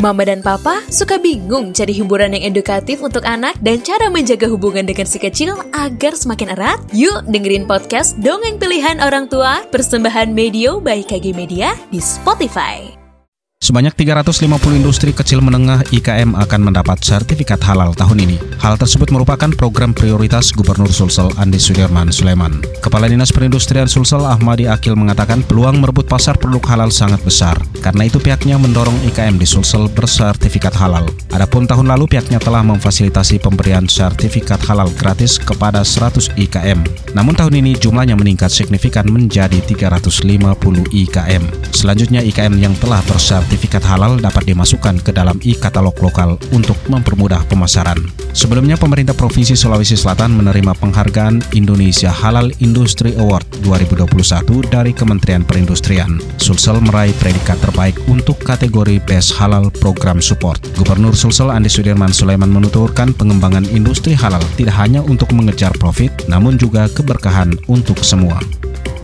Mama dan Papa suka bingung cari hiburan yang edukatif untuk anak dan cara menjaga hubungan dengan si kecil agar semakin erat? Yuk dengerin podcast Dongeng Pilihan Orang Tua Persembahan Medio by KG Media di Spotify. Sebanyak 350 industri kecil menengah IKM akan mendapat sertifikat halal tahun ini. Hal tersebut merupakan program prioritas Gubernur Sulsel Andi Sudirman Sulaiman. Kepala Dinas Perindustrian Sulsel Ahmadi Akil mengatakan peluang merebut pasar produk halal sangat besar. Karena itu pihaknya mendorong IKM di Sulsel bersertifikat halal. Adapun tahun lalu pihaknya telah memfasilitasi pemberian sertifikat halal gratis kepada 100 IKM. Namun tahun ini jumlahnya meningkat signifikan menjadi 350 IKM. Selanjutnya IKM yang telah bersertifikat sertifikat halal dapat dimasukkan ke dalam e-katalog lokal untuk mempermudah pemasaran. Sebelumnya, pemerintah Provinsi Sulawesi Selatan menerima penghargaan Indonesia Halal Industry Award 2021 dari Kementerian Perindustrian. Sulsel meraih predikat terbaik untuk kategori Best Halal Program Support. Gubernur Sulsel Andi Sudirman Sulaiman menuturkan pengembangan industri halal tidak hanya untuk mengejar profit, namun juga keberkahan untuk semua.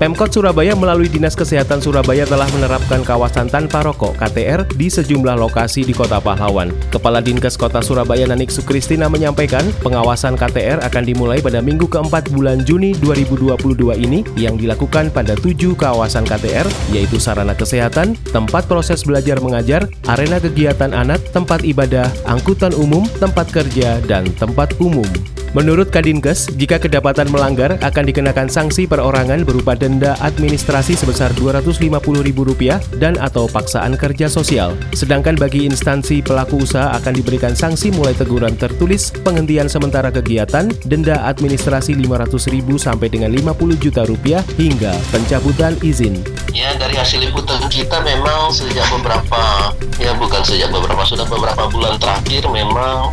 Pemkot Surabaya melalui Dinas Kesehatan Surabaya telah menerapkan kawasan tanpa rokok KTR di sejumlah lokasi di Kota Pahlawan. Kepala Dinkes Kota Surabaya Nanik Sukristina menyampaikan pengawasan KTR akan dimulai pada minggu keempat bulan Juni 2022 ini yang dilakukan pada tujuh kawasan KTR yaitu sarana kesehatan, tempat proses belajar mengajar, arena kegiatan anak, tempat ibadah, angkutan umum, tempat kerja, dan tempat umum. Menurut Kadinkes, jika kedapatan melanggar akan dikenakan sanksi perorangan berupa denda administrasi sebesar Rp250.000 dan atau paksaan kerja sosial. Sedangkan bagi instansi pelaku usaha akan diberikan sanksi mulai teguran tertulis, penghentian sementara kegiatan, denda administrasi Rp500.000 sampai dengan Rp50 juta rupiah hingga pencabutan izin. Ya, dari hasil liputan kita memang sejak beberapa ya bukan sejak beberapa sudah beberapa bulan terakhir memang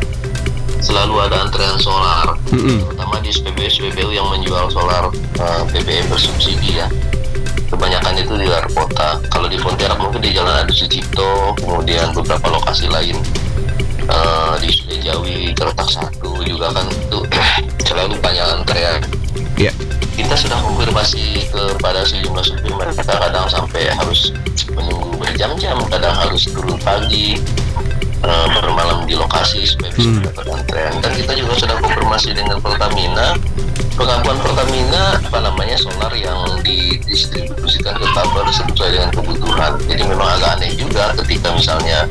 selalu ada antrean solar, mm-hmm. terutama di SPBU SPBU yang menjual solar uh, eh, BBM bersubsidi ya. Kebanyakan itu di luar kota. Kalau di Pontianak mungkin di Jalan Adi Sucipto, kemudian beberapa lokasi lain uh, di Jawi, Terletak Satu juga kan itu selalu banyak antrean. Yeah. Kita sudah konfirmasi kepada sejumlah supir mereka kadang sampai harus menunggu berjam-jam, kadang harus turun pagi, uh, bermalam di lokasi supaya bisa hmm. mendapat antrean. Dan kita juga sudah konfirmasi dengan Pertamina. Pengakuan Pertamina apa namanya solar yang didistribusikan ke Kalbar sesuai dengan kebutuhan. Jadi memang agak aneh juga ketika misalnya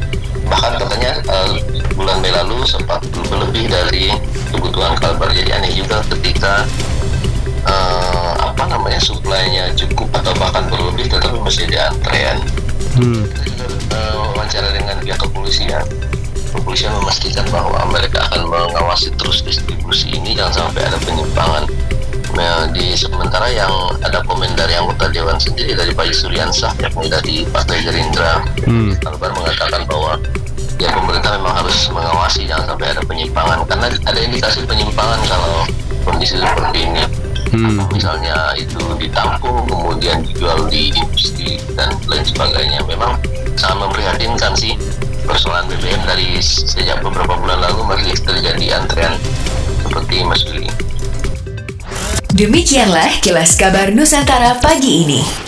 bahkan katanya uh, bulan Mei lalu sempat lebih dari kebutuhan Kalbar jadi aneh juga ketika uh, apa namanya suplainya cukup atau bahkan berlebih tetapi masih ada antrean. Hmm. Pihak kepolisian. Kepolisian memastikan bahwa mereka akan mengawasi terus distribusi ini jangan sampai ada penyimpangan. Nah, di sementara yang ada komen dari anggota Dewan sendiri dari Pak Suryansah yakni dari Partai Gerindra. Hmm. Albar mengatakan bahwa ya pemerintah memang harus mengawasi jangan sampai ada penyimpangan. Karena ada indikasi penyimpangan kalau kondisi seperti ini. Hmm. misalnya itu ditampung kemudian dijual di industri dan lain sebagainya. Memang sangat memprihatinkan sih persoalan BBM dari sejak beberapa bulan lalu masih terjadi antrean seperti Mas Willy. Demikianlah kilas kabar Nusantara pagi ini.